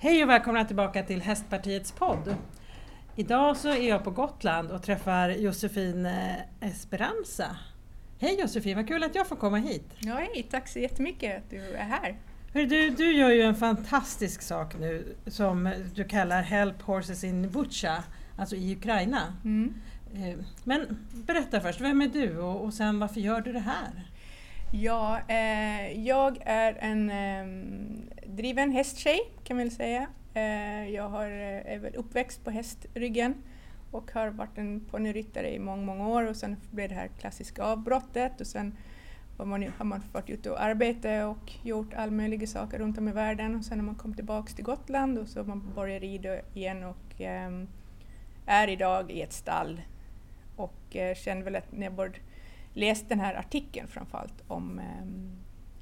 Hej och välkomna tillbaka till Hästpartiets podd. Idag så är jag på Gotland och träffar Josefin eh, Esperanza. Hej Josefin, vad kul att jag får komma hit. Ja, hej, tack så jättemycket att du är här. Hör du, du gör ju en fantastisk sak nu som du kallar Help Horses in Bucha, alltså i Ukraina. Mm. Eh, Men berätta först, vem är du och, och sen varför gör du det här? Ja, eh, jag är en eh, driven hästtjej kan man väl säga. Eh, jag har, eh, är väl uppväxt på hästryggen och har varit en ponnyryttare i många, många år. Och sen blev det här klassiska avbrottet och sen har man, har man varit ute och arbetat och gjort all möjliga saker runt om i världen. Och sen när man kom tillbaks till Gotland och så har man börjat rida igen och ehm, är idag i ett stall. Och eh, känner väl att när jag började läste den här artikeln framförallt om ehm,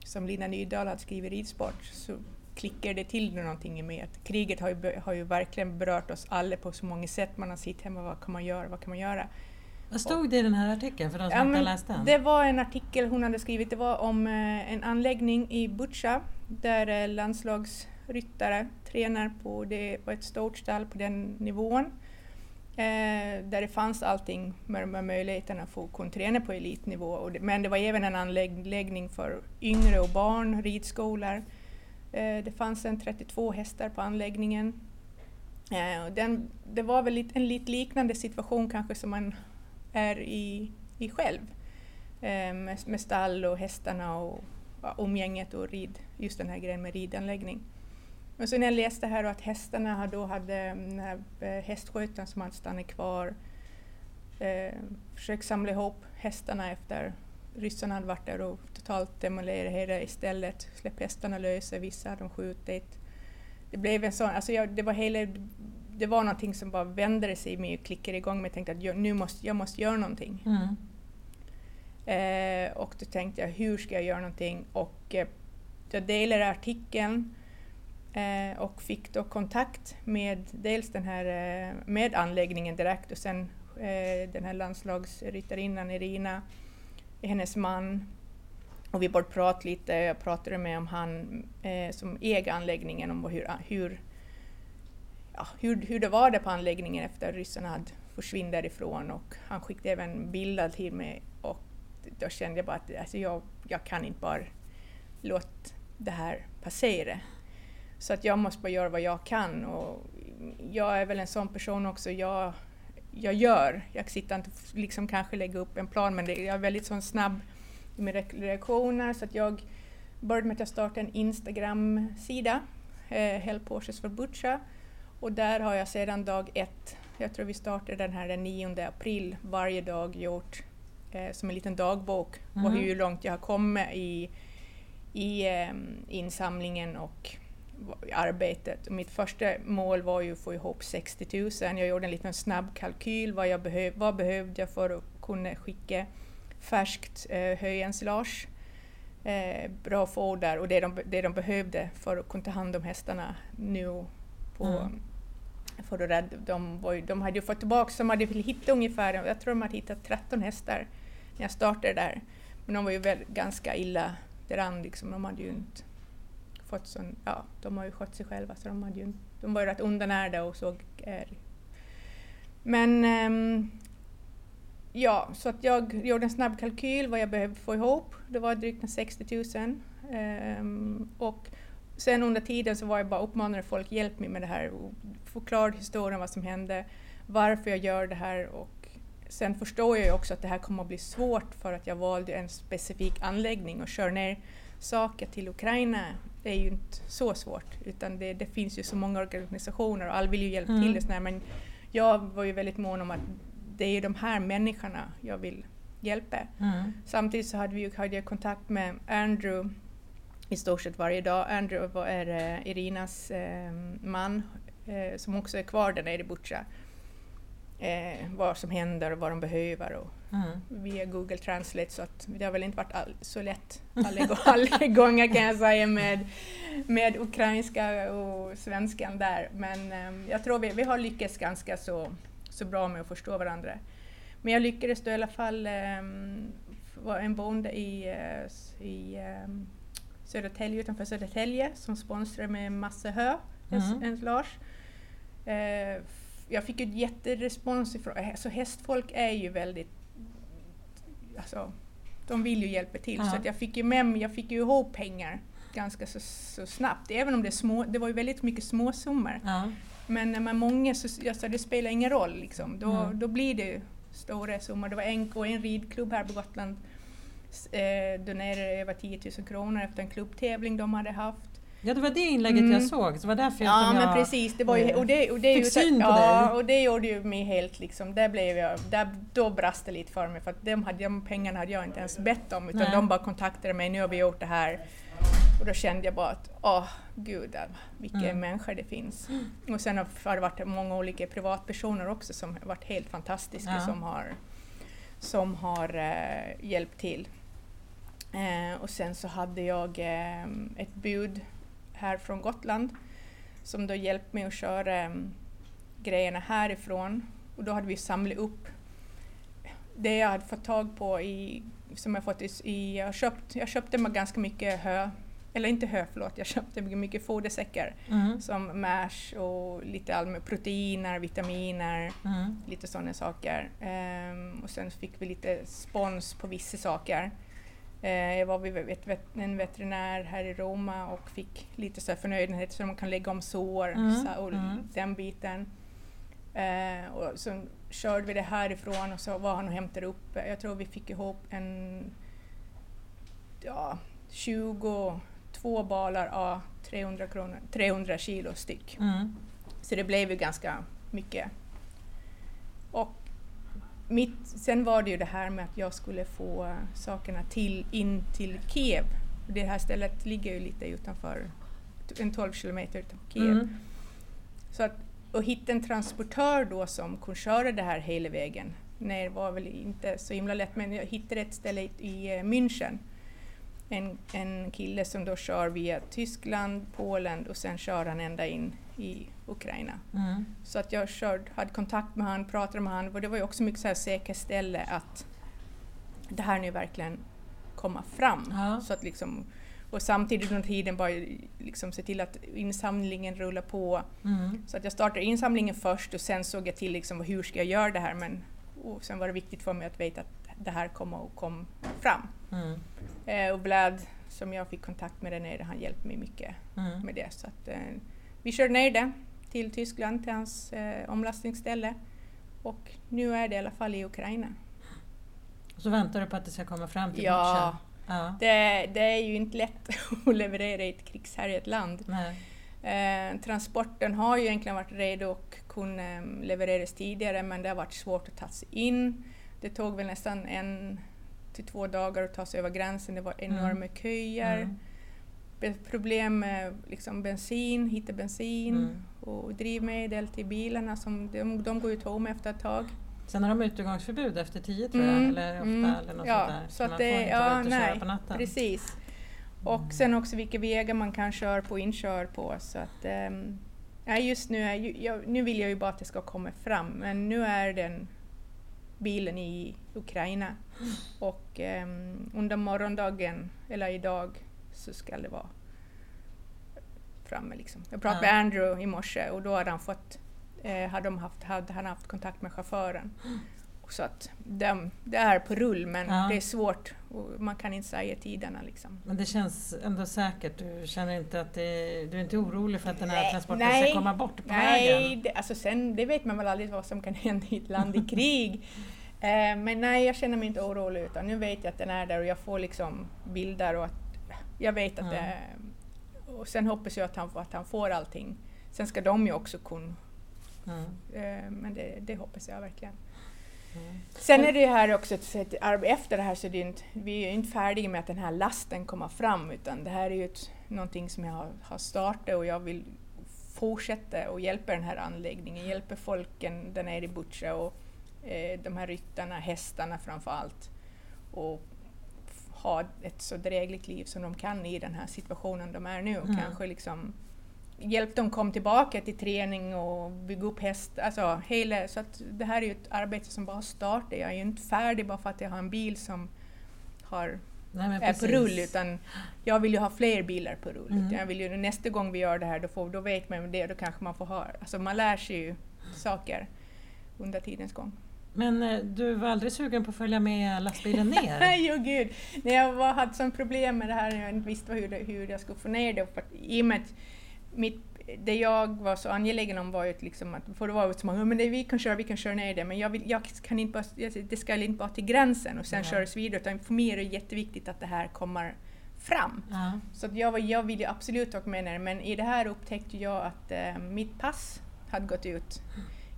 som Lina Nydahl hade skrivit i Ridsport så klickade det till någonting i mig att kriget har ju, har ju verkligen berört oss alla på så många sätt. Man har sett hemma, vad kan man göra, vad kan man göra? Vad stod det i den här artikeln för de som Ja, inte läst den? Det var en artikel hon hade skrivit, det var om eh, en anläggning i Butja där eh, landslagsryttare tränar på, det var ett stort stall på den nivån. Eh, där det fanns allting med, med möjligheterna att få kunna träna på elitnivå. Och det, men det var även en anläggning för yngre och barn, ridskolor. Eh, det fanns en 32 hästar på anläggningen. Eh, och den, det var väl lite, en lite liknande situation kanske som man är i, i själv. Eh, med, med stall och hästarna och ja, umgänget och rid, just den här grejen med ridanläggning. Och så när jag läste här att hästarna då hade mm, den här eh, hästskötaren som hade stannat kvar eh, försökt samla ihop hästarna efter ryssarna hade varit där och totalt demolerat hela istället, släppt hästarna lösa, vissa hade de skjutit. Det blev en sån, alltså jag, det var hela, det var någonting som bara vände sig i mig och klickade igång mig och tänkte att jag, nu måste, jag måste göra någonting. Mm. Eh, och då tänkte jag, hur ska jag göra någonting? Och eh, jag delade artikeln eh, och fick då kontakt med dels den här eh, med anläggningen direkt och sen eh, den här landslagsryttarinnan Irina, hennes man. Och vi började prata lite, jag pratade med om han eh, som äger anläggningen, om hur, hur, ja, hur, hur det var där på anläggningen efter ryssarna hade försvunnit därifrån och han skickade även bilder till mig och då kände jag bara att alltså jag, jag kan inte bara låta det här passera. Så att jag måste bara göra vad jag kan och jag är väl en sån person också, jag, jag gör. Jag sitter inte och liksom kanske lägga upp en plan men det, jag är väldigt sån snabb i mina re- reaktioner så att jag började med att jag startade en Instagram-sida, eh, Help Horses for Butcha och där har jag sedan dag ett, jag tror vi startade den här den 9 april, varje dag gjort eh, som en liten dagbok på Mhm. hur långt jag har kommit i, i eh, insamlingen och arbetet. Mitt första mål var ju att få ihop 60 000. Jag gjorde en liten snabb kalkyl, vad, jag behöv, vad behövde jag för att kunna skicka färskt eh, höjensilage, eh, bra foder och det de, det de behövde för att kunna ta hand om hästarna nu på Mm. för att rädda, de, var de hade ju fått tillbaka, de hade hittat ungefär, jag tror de hade hittat 13 hästar när jag startade där. Men de var ju väl ganska illa däran liksom, de hade ju inte fått sån, ja, de har ju skött sig själva så de, hade ju, de var ju rätt undernärda och såg är. Men ehm, ja, så att jag gjorde en snabb kalkyl vad jag behövde få ihop. Det var drygt 60 000. Ehm, och sen under tiden så var jag bara uppmanade folk hjälp mig med det här förklara historien vad som hände, varför jag gör det här och sen förstår jag ju också att det här kommer att bli svårt för att jag valde en specifik anläggning och kör ner saker till Ukraina. Det är ju inte så svårt utan det, det finns ju så många organisationer och alla vill ju hjälpa Mm. till. Sådär, men jag var ju väldigt mån om att det är de här människorna jag vill hjälpa. Mm. Samtidigt så hade, vi, hade jag kontakt med Andrew i stort sett varje dag. Andrew var, är eh, Irinas eh, man eh, som också är kvar där nere i Butja. Eh, vad som händer och vad de behöver och Mm. via Google Translate så att det har väl inte varit all, så lätt alla, alla gånger kan jag säga med, med ukrainska och svenskan där. Men eh, jag tror vi, vi har lyckats ganska så, så bra med att förstå varandra. Men jag lyckades då i alla fall eh, vara en bonde i, eh, i eh, Södertälje, utanför Södertälje som sponsrar med massa hö mm. än Lars. Eh, jag fick ju jätterespons ifrån, alltså hästfolk är ju väldigt, alltså, de vill ju hjälpa till. Ja. Så att jag fick ju med mig, jag fick ju ihop pengar ganska så, så snabbt, även om det, små, det var ju väldigt mycket småsummor. Ja. Men när man är många så alltså, det spelar ingen roll, liksom. då, mm. då blir det stora summor. Det var en, och en ridklubb här på Gotland eh, donerade över 10 000 kronor efter en klubbtävling de hade haft. Ja, det var det inlägget mm. jag såg, så var därför jag Ja, men precis. Det var ju, och det, och det, fick syn på ja, dig. och det gjorde ju mig helt liksom, där blev jag, där, då brast det lite för mig för att de, hade, de pengarna hade jag inte ens bett om utan Nej. de bara kontaktade mig, nu har vi gjort det här. Och då kände jag bara att, åh gud, vilka mm. människor det finns. Och sen har det varit många olika privatpersoner också som har varit helt fantastiska ja. som har, som har uh, hjälpt till. Uh, och sen så hade jag uh, ett bud här från Gotland som då hjälpte mig att köra um, grejerna härifrån. Och då hade vi samlat upp det jag hade fått tag på i, som jag fått i, jag, köpt, jag köpte mig ganska mycket hö, eller inte hö, förlåt, jag köpte mycket fodersäckar mm. som mash och lite allmänna proteiner, vitaminer, mm. lite sådana saker. Um, och sen fick vi lite spons på vissa saker. Eh, jag var vid en veterinär här i Roma och fick lite så förnödenhet så man kan lägga om sår mm. och mm. den biten. Eh, och så körde vi det härifrån och så var han och hämtade upp, jag tror vi fick ihop en ja, 22 balar av 300, kronor, 300 kilo styck. Mm. Så det blev ju ganska mycket. Och mitt, sen var det ju det här med att jag skulle få sakerna till, in till Kiev. Det här stället ligger ju lite utanför, en 12 kilometer utanför Kiev. Mm. Så att, att hitta en transportör då som kunde köra det här hela vägen ner var väl inte så himla lätt, men jag hittade ett ställe i eh, München. En, en kille som då kör via Tyskland, Polen och sen kör han ända in i Ukraina. Mm. Så att jag körde, hade kontakt med honom, pratade med honom och det var ju också mycket så här säkerställe att det här nu verkligen komma fram. Ja. Så att liksom, och samtidigt under tiden bara liksom se till att insamlingen rullar på. Mm. Så att jag startade insamlingen först och sen såg jag till liksom, hur ska jag göra det här men och sen var det viktigt för mig att veta att det här kommer att komma fram. Mm. Eh, och Vlad som jag fick kontakt med där nere, han hjälpte mig mycket mm. med det. Så att, eh, vi körde ner det till Tyskland, till hans eh, omlastningsställe. Och nu är det i alla fall i Ukraina. Så väntar du på att det ska komma fram till Ja, ja. Det, det, är ju inte lätt att leverera i ett krigshärjat land. Eh, transporten har ju egentligen varit redo och kunde um, levereras tidigare men det har varit svårt att ta sig in. Det tog väl nästan en till två dagar att ta sig över gränsen. Det var enorma mm. köer. Mm problem med liksom bensin, hitta bensin mm. Och drivmedel till bilarna. Som de, de går ju tomma efter ett tag. Sen har de utegångsförbud efter tio tror jag, mm. eller åtta mm. eller något ja, sånt där. Så, så att det, ja, nej, Precis. Och mm. sen också vilka vägar man kan köra på och inkör på. Så att, um, just nu, är, jag, nu vill jag ju bara att det ska komma fram, men nu är den bilen i Ukraina. Mm. Och um, under morgondagen, eller idag, så ska det vara framme. Liksom. Jag pratade ja. med Andrew i morse och då hade han fått eh, hade, de haft, hade han haft kontakt med chauffören. Så att de, det är på rull men ja. det är svårt och man kan inte säga tiderna. Liksom. Men det känns ändå säkert? Du känner inte att det, du är inte orolig för att den här nej, transporten nej, ska komma bort på nej, vägen? Nej, det, alltså sen, det vet man väl aldrig vad som kan hända i ett land i krig. eh, men nej, jag känner mig inte orolig utan nu vet jag att den är där och jag får liksom bilder och att jag vet att mm. det, och sen hoppas jag att han, att han får allting. Sen ska de ju också kunna. Mm. Eh, men det, det, hoppas jag verkligen. Mm. Sen är det här också ett, efter det här så är det inte, vi är inte färdiga med att den här lasten kommer fram utan det här är ju ett, någonting som jag har, har startat och jag vill fortsätta och hjälpa den här anläggningen, hjälpa folken där nere i Butja och eh, de här ryttarna, hästarna framför allt. Och ha ett så drägligt liv som de kan i den här situationen de är nu. Mm. Kanske liksom hjälp dem komma tillbaka till träning och bygga upp häst. Alltså hela, så att det här är ju ett arbete som bara startar. Jag är ju inte färdig bara för att jag har en bil som har Nej, är på precis. rull utan jag vill ju ha fler bilar på rull. Mm. Jag vill ju, nästa gång vi gör det här då, får, då vet man det, då kanske man får ha, alltså man lär sig ju saker under tidens gång. Men eh, du var aldrig sugen på att följa med lastbilen ner? Nej, oh gud! När jag var, hade sån problem med det här, jag inte visste hur, hur jag skulle få ner det, för att, i och med att mitt, det jag var så angelägen om var ju att, liksom att för det var ju så många, men det, vi kan köra, vi kan köra ner det, men jag, vill, jag kan inte bara, det ska inte vara till gränsen och sen Nej. köras vidare, utan för mig är det jätteviktigt att det här kommer fram. Ja. Så att jag, var, jag ville absolut åka med ner, men i det här upptäckte jag att eh, mitt pass hade gått ut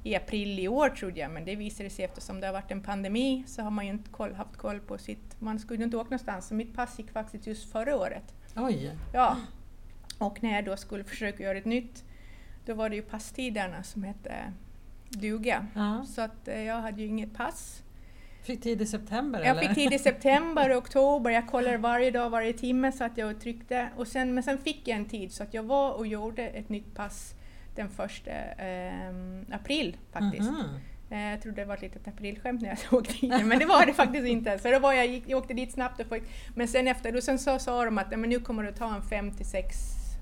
i april i år trodde jag, men det visade sig eftersom det har varit en pandemi så har man ju inte koll, haft koll på sitt... Man skulle inte åka någonstans, så mitt pass gick faktiskt just förra året. Oj! Ja. Och när jag då skulle försöka göra ett nytt, då var det ju passtiderna som hette duga. Ja. Så att eh, jag hade ju inget pass. Fick tid i september Jag eller? fick tid i september och oktober, jag kollade varje dag, varje timme så att jag tryckte. Och sen, men sen fick jag en tid så att jag var och gjorde ett nytt pass den första ehm, april faktiskt. Mhm. Eh, Jag trodde det var ett litet aprilskämt när jag såg tiden, men det var det faktiskt inte. Så då var jag, gick, jag åkte dit snabbt och fick, men sen efter, då sen så sa de att "Ja, men nu kommer det ta en fem till sex,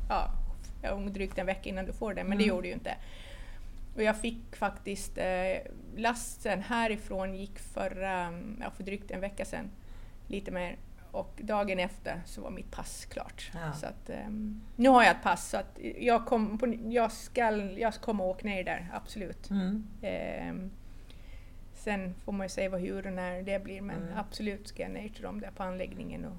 ja, drygt en vecka innan du får det, men det Mm. gjorde det ju inte. Och jag fick faktiskt, eh, lasten härifrån gick förra, ja, för drygt en vecka sedan, lite mer. Och dagen efter så var mitt pass klart. Ja. Så att, ehm, nu har jag ett pass, så att jag, kom, på, jag, ska, jag kommer åka ner där, absolut. Mm. Ehm, sen får man ju se vad hur och när det blir, men Mm. absolut ska jag ner till dem där på anläggningen. Och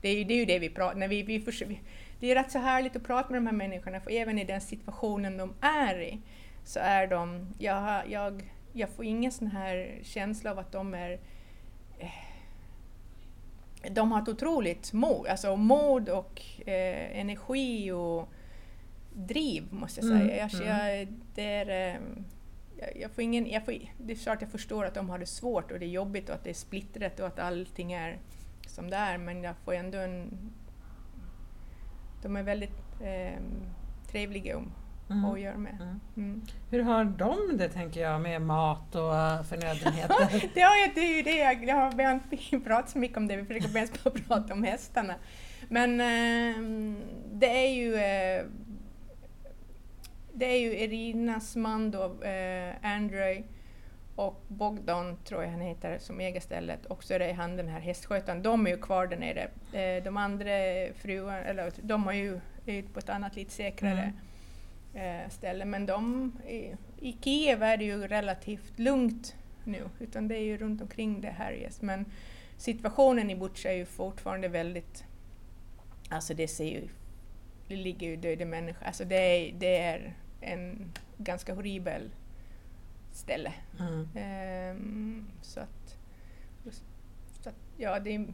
det, är ju, det är ju det vi pratar när vi, vi, vi Det är rätt så härligt att prata med de här människorna, för även i den situationen de är i så är de... Jag, jag, jag får ingen sån här känsla av att de är... De har ett otroligt mod, alltså mod och eh, energi och driv måste jag säga. Mm, Jag, mm. jag, det, är, eh, jag, jag får ingen, jag får, det är klart jag förstår att de har det svårt och det är jobbigt och att det är splittrat och att allting är som det är men jag får ändå en... De är väldigt eh, trevliga om, Mm. att göra med. Mm. Mm. Hur har de det tänker jag med mat och eh, förnödenheter? Det, har jag, det är ju det jag, jag har vi har inte pratat så mycket om det, vi försöker mest bara prata om hästarna. Men eh, det är ju eh, det är ju Irinas man då, eh, Andrei och Bogdan tror jag han heter som äger stället och så är det han den här hästskötaren, de är ju kvar där nere. Eh, de andra fruar, eller de har ju är på ett annat lite säkrare eh, ställe men de, i, i Kiev är det ju relativt lugnt nu utan det är ju runt omkring det härjas men situationen i Butja är ju fortfarande väldigt, alltså det ser ju, det ligger ju döda människor, alltså det är, det är en ganska horribel ställe. Mm. Ehm, så att, så att ja, det är,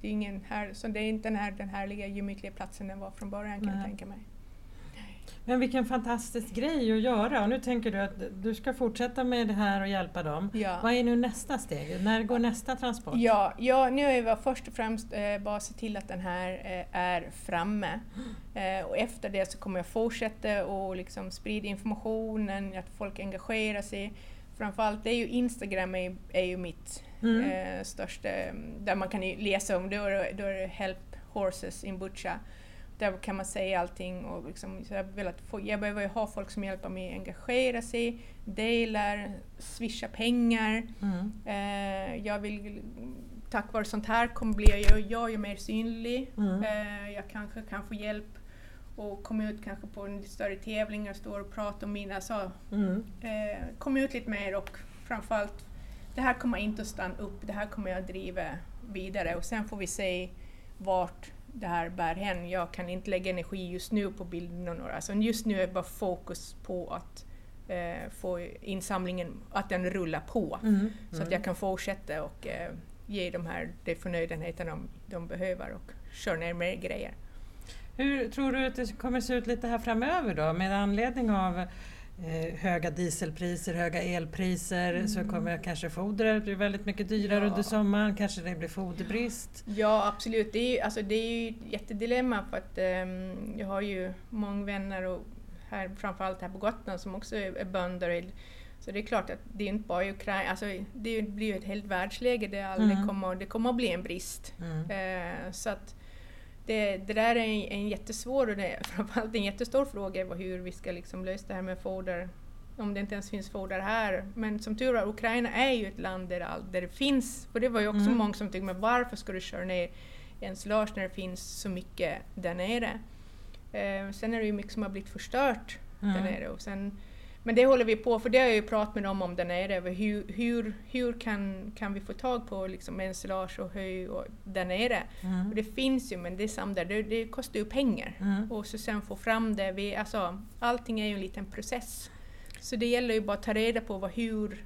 det är ingen här, så det är inte den här den härliga gemytliga platsen den var från början kan jag Nej. tänka mig. Men vilken fantastisk grej att göra och nu tänker du att du ska fortsätta med det här och hjälpa dem. Ja. Vad är nu nästa steg? När går nästa transport? Ja, ja, nu är vi först och främst eh, bara se till att den här eh, är framme. Eh, och efter det så kommer jag fortsätta och liksom sprida informationen, att folk engagerar sig. Framförallt, det är ju Instagram är, är ju mitt Mm. eh, största, där man kan läsa om, då är, då är det Help Horses in Butcha. Där kan man säga allting och liksom, så jag, vill att få, jag behöver ha folk som hjälper mig att engagera sig, delar, swisha pengar. Mm. Eh, jag vill, tack vare sånt här kommer bli jag, jag är mer synlig. Mm. Eh, jag kanske kan få hjälp och komma ut kanske på en större tävling och stå och prata om mina, alltså, Mm. eh, komma ut lite mer och framförallt, det här kommer inte att stanna upp, det här kommer jag att driva vidare och sen får vi se vart det här bär hän. Jag kan inte lägga energi just nu på bilden och några, alltså just nu är bara fokus på att eh, få insamlingen, att den rullar på. Mm. Så att jag kan fortsätta och eh, ge de här de förnödenheterna de, de behöver och köra ner mer grejer. Hur tror du att det kommer se ut lite här framöver då med anledning av eh, höga dieselpriser, höga elpriser så kommer kanske fodret bli väldigt mycket dyrare Mm. Ja. under sommaren, kanske det blir foderbrist. Ja absolut, det är, ju- alltså, det är ju ett jättedilemma för att ehm, jag har ju många vänner och här, framförallt här på Gotland som också är, är bönder. Så det är klart att det är inte bara Ukraina, alltså det blir ju ett helt världsläge där mm. det, kommer, det kommer att bli en brist. Mm. Eh, så att det, det där är en, en jättesvår och det, framförallt en jättestor fråga hur vi ska liksom lösa det här med foder om det inte ens finns foder här. Men som tur är, Ukraina är ju ett land där, all, där det finns, och det var ju också mm. många som tyckte, men varför ska du köra ner ensilage när det finns så mycket där nere? Eh, sen är det ju mycket som har blivit förstört mm. där nere. Och sen, men det håller vi på, för det har jag ju pratat med dem om där nere, hur, hur, hur kan, kan vi få tag på liksom ensilage och hö och där nere? Mm. Och det finns ju, men det, är samt där, det, det kostar ju pengar. Mm. Och så sen få fram det, vi, alltså, allting är ju en liten process. Så det gäller ju bara att ta reda på vad, hur,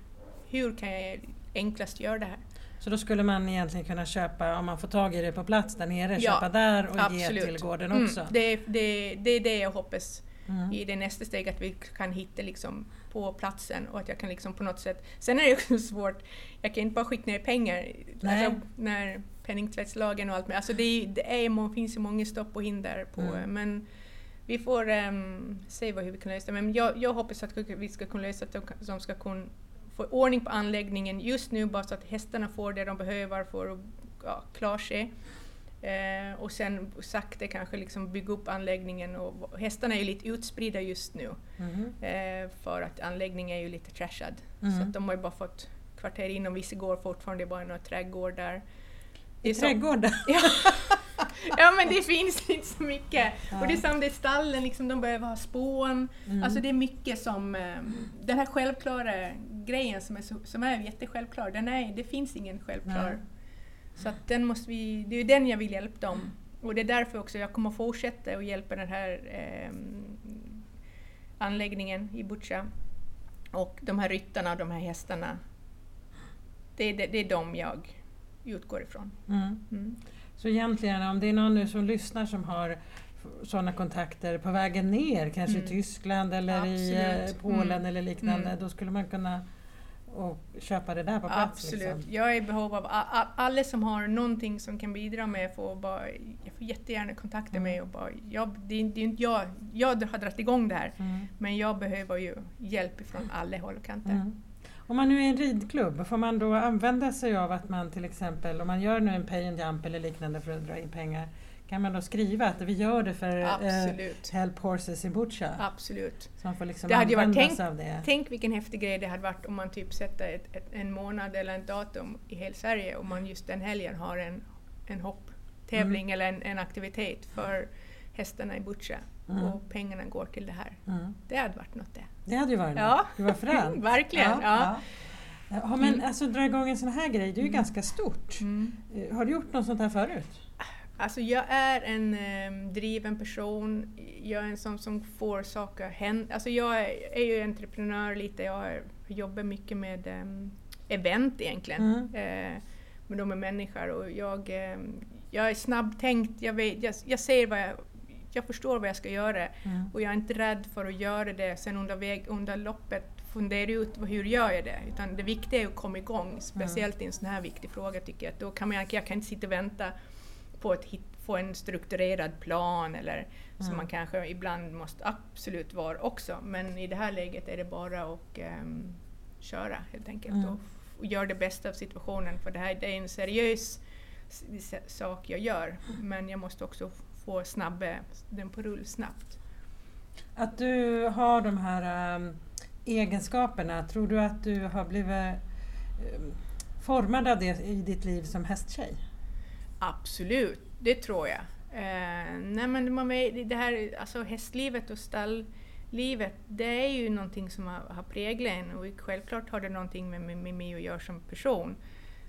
hur kan jag enklast göra det här. Så då skulle man egentligen kunna köpa, om man får tag i det på plats där nere, ja, köpa där och absolut. ge till gården mm, också? Mm, det, det, det är det jag hoppas mm. i det nästa steg, att vi kan hitta liksom på platsen och att jag kan liksom på något sätt... Sen är det också svårt, jag kan inte bara skicka ner pengar alltså, när penningtvättslagen och allt med. Alltså det, det är, finns ju många stopp och hinder på, mm. men vi får um, se vad, hur vi kan lösa det. Men jag, jag hoppas att vi ska kunna lösa att de, de ska kunna få ordning på anläggningen just nu bara så att hästarna får det de behöver för att ja, klara sig. Eh, och sen sakta kanske liksom bygga upp anläggningen. Och, hästarna är ju lite utspridda just nu mm. eh, för att anläggningen är ju lite trashad. Mm. Så att de har ju bara fått kvarter in och vissa går fortfarande bara några trädgårdar. I trädgårdar? Ja. ja men det finns inte så mycket. Ja. Och det är som det är stallen, liksom, de behöver ha spån. Mm. Alltså det är mycket som... Eh, den här självklara grejen som är, så, som är jättesjälvklar, den är, det finns ingen självklar. Nej. Så att den måste vi, det är den jag vill hjälpa dem. Och det är därför också jag kommer fortsätta att hjälpa den här eh, anläggningen i Butja. Och de här ryttarna och de här hästarna. Det är, det, det är de jag utgår ifrån. Mm. Mm. Så egentligen om det är någon nu som lyssnar som har sådana kontakter på vägen ner, kanske mm. i Tyskland eller Absolut. i eh, Polen mm. eller liknande, mm. då skulle man kunna och köpa det där på plats? Absolut. Liksom. Jag är i behov av alla som har någonting som kan bidra med får bara, jag får jättegärna kontakta mm. mig och bara, jag, det, är, det är inte jag, jag har dragit igång det här mm. men jag behöver ju hjälp från alla håll och kanter. Mm. Om man nu är en ridklubb, får man då använda sig av att man till exempel, om man gör nu en pay and jump eller liknande för att dra in pengar, kan man då skriva att vi gör det för eh, Help Horses i Butcha? Absolut. Så man får liksom det hade varit, tänk, av det. Tänk vilken häftig grej det hade varit om man typ sätter ett, ett, en månad eller ett datum i hela Sverige och man just den helgen har en, en hopptävling mm. eller en, en aktivitet för hästarna i Butcha mm. och pengarna går till det här. Mm. Det hade varit något det. Det hade ju varit ja. något. Det var fränt. Verkligen. Ja, ja. ja. men mm. alltså dra igång en sån här grej, det är ju mm. ganska stort. Mm. Eh, har du gjort något sånt här förut? Alltså jag är en um, driven person, jag är en sån som får saker hända. Alltså jag är, är, ju entreprenör lite, jag jobbar mycket med um, event egentligen. Mm. Uh, med de är människor och jag, um, jag är snabbtänkt, jag, vet, jag, jag ser vad jag jag förstår vad jag ska göra mm. och jag är inte rädd för att göra det sen under, väg, under loppet fundera ut hur gör jag det. Utan det viktiga är att komma igång, speciellt mm. i en sån här viktig fråga tycker jag. Då kan man, jag kan inte sitta och vänta på att hit, få en strukturerad plan eller mm. som man kanske ibland måste absolut vara också. Men i det här läget är det bara att um, köra helt enkelt mm. och, och göra det bästa av situationen. För det här det är en seriös sak jag gör men jag måste också få snabbe, den på rull snabbt. Att du har de här um, egenskaperna, tror du att du har blivit um, formad av det i ditt liv som hästtjej? Absolut, det tror jag. Eh, nej men man, det här alltså hästlivet och stalllivet, det är ju någonting som har, har präglat en och självklart har det någonting med, med, med mig att göra som person.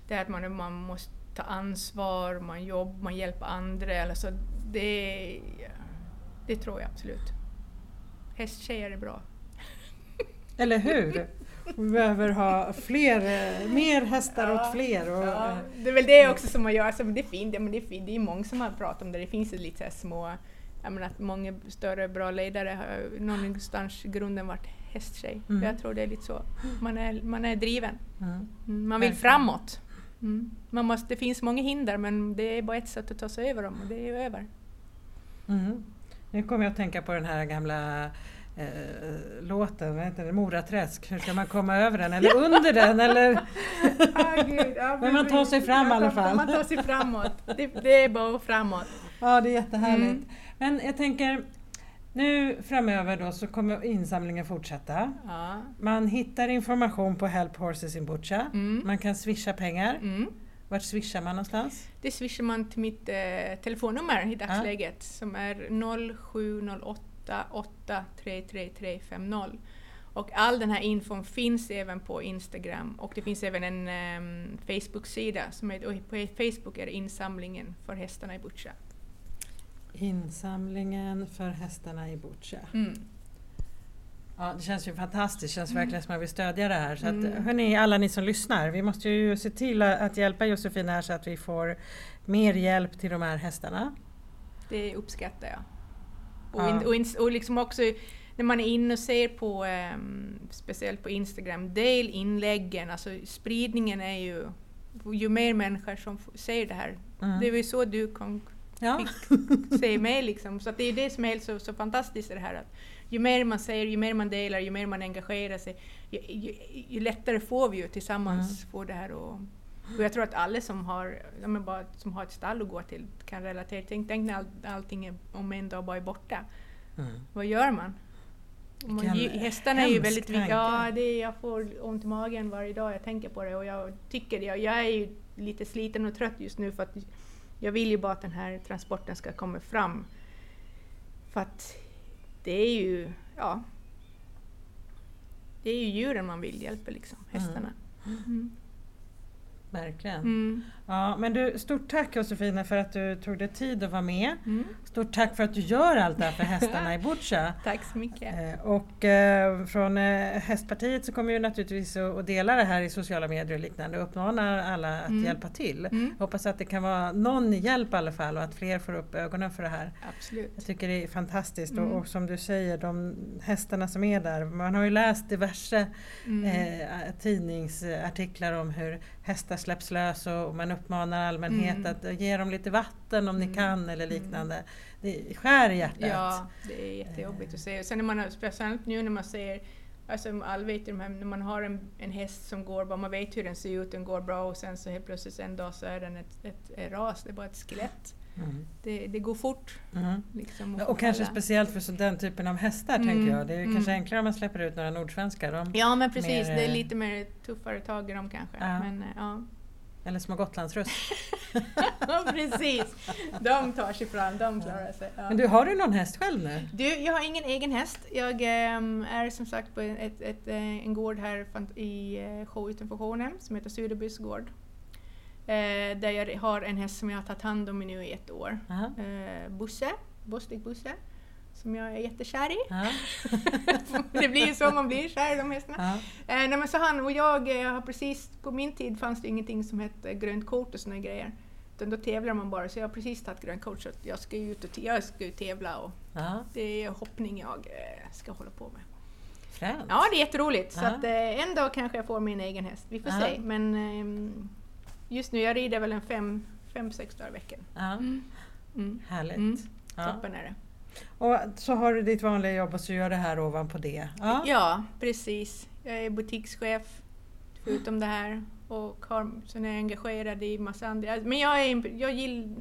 Det är att man, man måste ta ansvar, man jobbar, man hjälper andra. Alltså det, det tror jag absolut. Hästtjejer är bra. Eller hur? Vi behöver ha fler, mer hästar ja, åt fler. Och, ja. Det är väl det också som man gör, alltså, det är fint, men det är, fint, det är många som har pratat om det, det finns lite så små, jag menar att många större bra ledare har någonstans i grunden varit hästtjej. Mm. Jag tror det är lite så, man är, man är driven. Mm. mm man vill framåt. Mm. Man måste, det finns många hinder men det är bara ett sätt att ta sig över dem och det är över. Mm. Nu kommer jag att tänka på den här gamla eh, låten, vad heter det, Moraträsk, hur ska man komma över den? Eller under den? Eller? ah, Gud, ja, Men man tar sig fram i alla fall. Man tar sig framåt. Det, det är bara framåt. Ja, det är jättehärligt. Mm. Men jag tänker, nu framöver då så kommer insamlingen fortsätta. Ja. Man hittar information på Help Horses in Butcha. Mm. Man kan swisha pengar. Mm. Vart swishar man någonstans? Det swishar man till mitt eh, telefonnummer i dagsläget ja. som är 0708 833350. Och all den här infon finns även på Instagram och det finns även en um, Facebook-sida som är, på Facebook är insamlingen för hästarna i Butcha. Insamlingen för hästarna i Butcha. Mm. Ja, det känns ju fantastiskt, det känns verkligen som att man vill stödja det här. Så att, mm. hörni, alla ni som lyssnar, vi måste ju se till att hjälpa Josefin här så att vi får mer hjälp till de här hästarna. Det uppskattar jag. Och, in, och, in, och liksom också när man är inne och ser på, um, speciellt på Instagram, del inläggen, alltså spridningen är ju, ju mer människor som ser det här, mm. det var ju så du kom, ja. fick se mig liksom. Så det är det som är så, så fantastiskt i det här. Att ju mer man säger, ju mer man delar, ju mer man engagerar sig, ju, ju, ju lättare får vi ju tillsammans mm. få det här och, och jag tror att alla som har, bara, som har ett stall att gå till kan relatera. Tänk, tänk när all, allting är, om en dag bara är borta. Mm. Vad gör man? man hästarna är ju väldigt viktiga. Ja, det, jag får ont i magen varje dag jag tänker på det och jag tycker det. Jag är ju lite sliten och trött just nu för att jag vill ju bara att den här transporten ska komma fram. För att det är ju, ja, det är ju djuren man vill hjälpa, liksom, hästarna. Mm. Mm. Verkligen. Mm. Ja, men du, stort tack Josefina för att du tog dig tid att vara med. Mm. Stort tack för att du gör allt det här för hästarna i Butcha. Tack så mycket. Eh, och eh, från eh, Hästpartiet så kommer vi naturligtvis att dela det här i sociala medier och liknande och uppmanar alla att mm. hjälpa till. Mm. Hoppas att det kan vara någon hjälp i alla fall och att fler får upp ögonen för det här. Absolut. Jag tycker det är fantastiskt och, Mm. och som du säger, de hästarna som är där, man har ju läst diverse Mm. eh, tidningsartiklar om hur hästar släpps lös och, och man uppmanar allmänhet Mm. att ge dem lite vatten om ni Mm. kan eller liknande. Det skär i hjärtat. Ja, det är jättejobbigt att se. Och sen när man, speciellt nu när man ser Alltså alla vet ju de här, när man har en, en häst som går bra, man vet hur den ser ut, den går bra och sen så helt plötsligt en dag så är den ett, ett, ett ras, det är bara ett skelett. Mm. Det, det går fort. Mm. Liksom, få Och kanske speciellt för så den typen av hästar Mm, tänker jag. Det är ju mm. kanske enklare om man släpper ut några nordsvenskar. Ja men precis, mer, det är eh, lite mer tuffare tag i dem kanske. Ja. Men, eh, ja. Eller små gotlandsruss. ja precis, de tar sig fram, de klarar sig. Ja. Men du, har du någon häst själv nu? Du, jag har ingen egen häst. Jag ehm, är som sagt på ett, ett, eh, en gård här i uh, Sjö utanför Skåne som heter Söderbys gård. Eh, där jag har en häst som jag har tagit hand om nu i ett år. Uh, Busse, Bostig Busse, som jag är jättekär i. Ja. det blir ju så man blir kär i de hästarna. Ja. Eh, nej, men så han och jag eh, har precis, på min tid fanns det ingenting som hette grönt kort och såna grejer. Utan då tävlar man bara, så jag har precis tagit grönt kort så jag ska ju ut och jag ska ju tävla och Ja. det är hoppning jag eh, ska hålla på med. Fränt. Ja, det är jätteroligt. Så Ja. att, eh, en dag kanske jag får min egen häst. Vi får Ja. se. Men ehm, just nu, jag rider väl en fem, fem sex dagar i veckan. Ja. Mm. Härligt. Mm. Ja. Toppen är det. Och så har du ditt vanliga jobb och så gör det här ovanpå det. Ja. Ja, precis. Jag är butikschef förutom det här. Och har, sen är jag engagerad i massa andra... Men jag är... Jag gillar...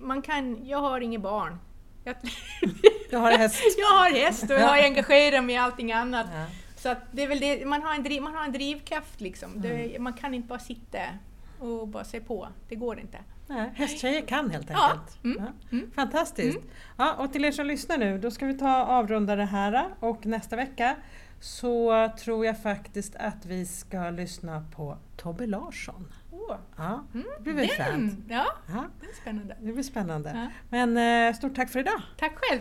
Man kan... Jag har inget barn. Jag, Du har häst. jag har häst och jag har engagerat mig i allting annat. Ja. Så att det är väl det, man har en, driv, man har en drivkraft liksom. Mm. Det, man kan inte bara sitta och bara se på. Det går inte. Nej, hästtjejer kan helt Ja. enkelt. Mm. Ja. Mm. Fantastiskt. Ja, och till er som lyssnar nu, då ska vi ta avrunda det här och nästa vecka så tror jag faktiskt att vi ska lyssna på Tobbe Larsson. Åh, Ja, mm, det blir väl fränt. den! Ja, Ja, det är spännande. det blir spännande. Ja. Men eh, stort tack för idag! Tack själv!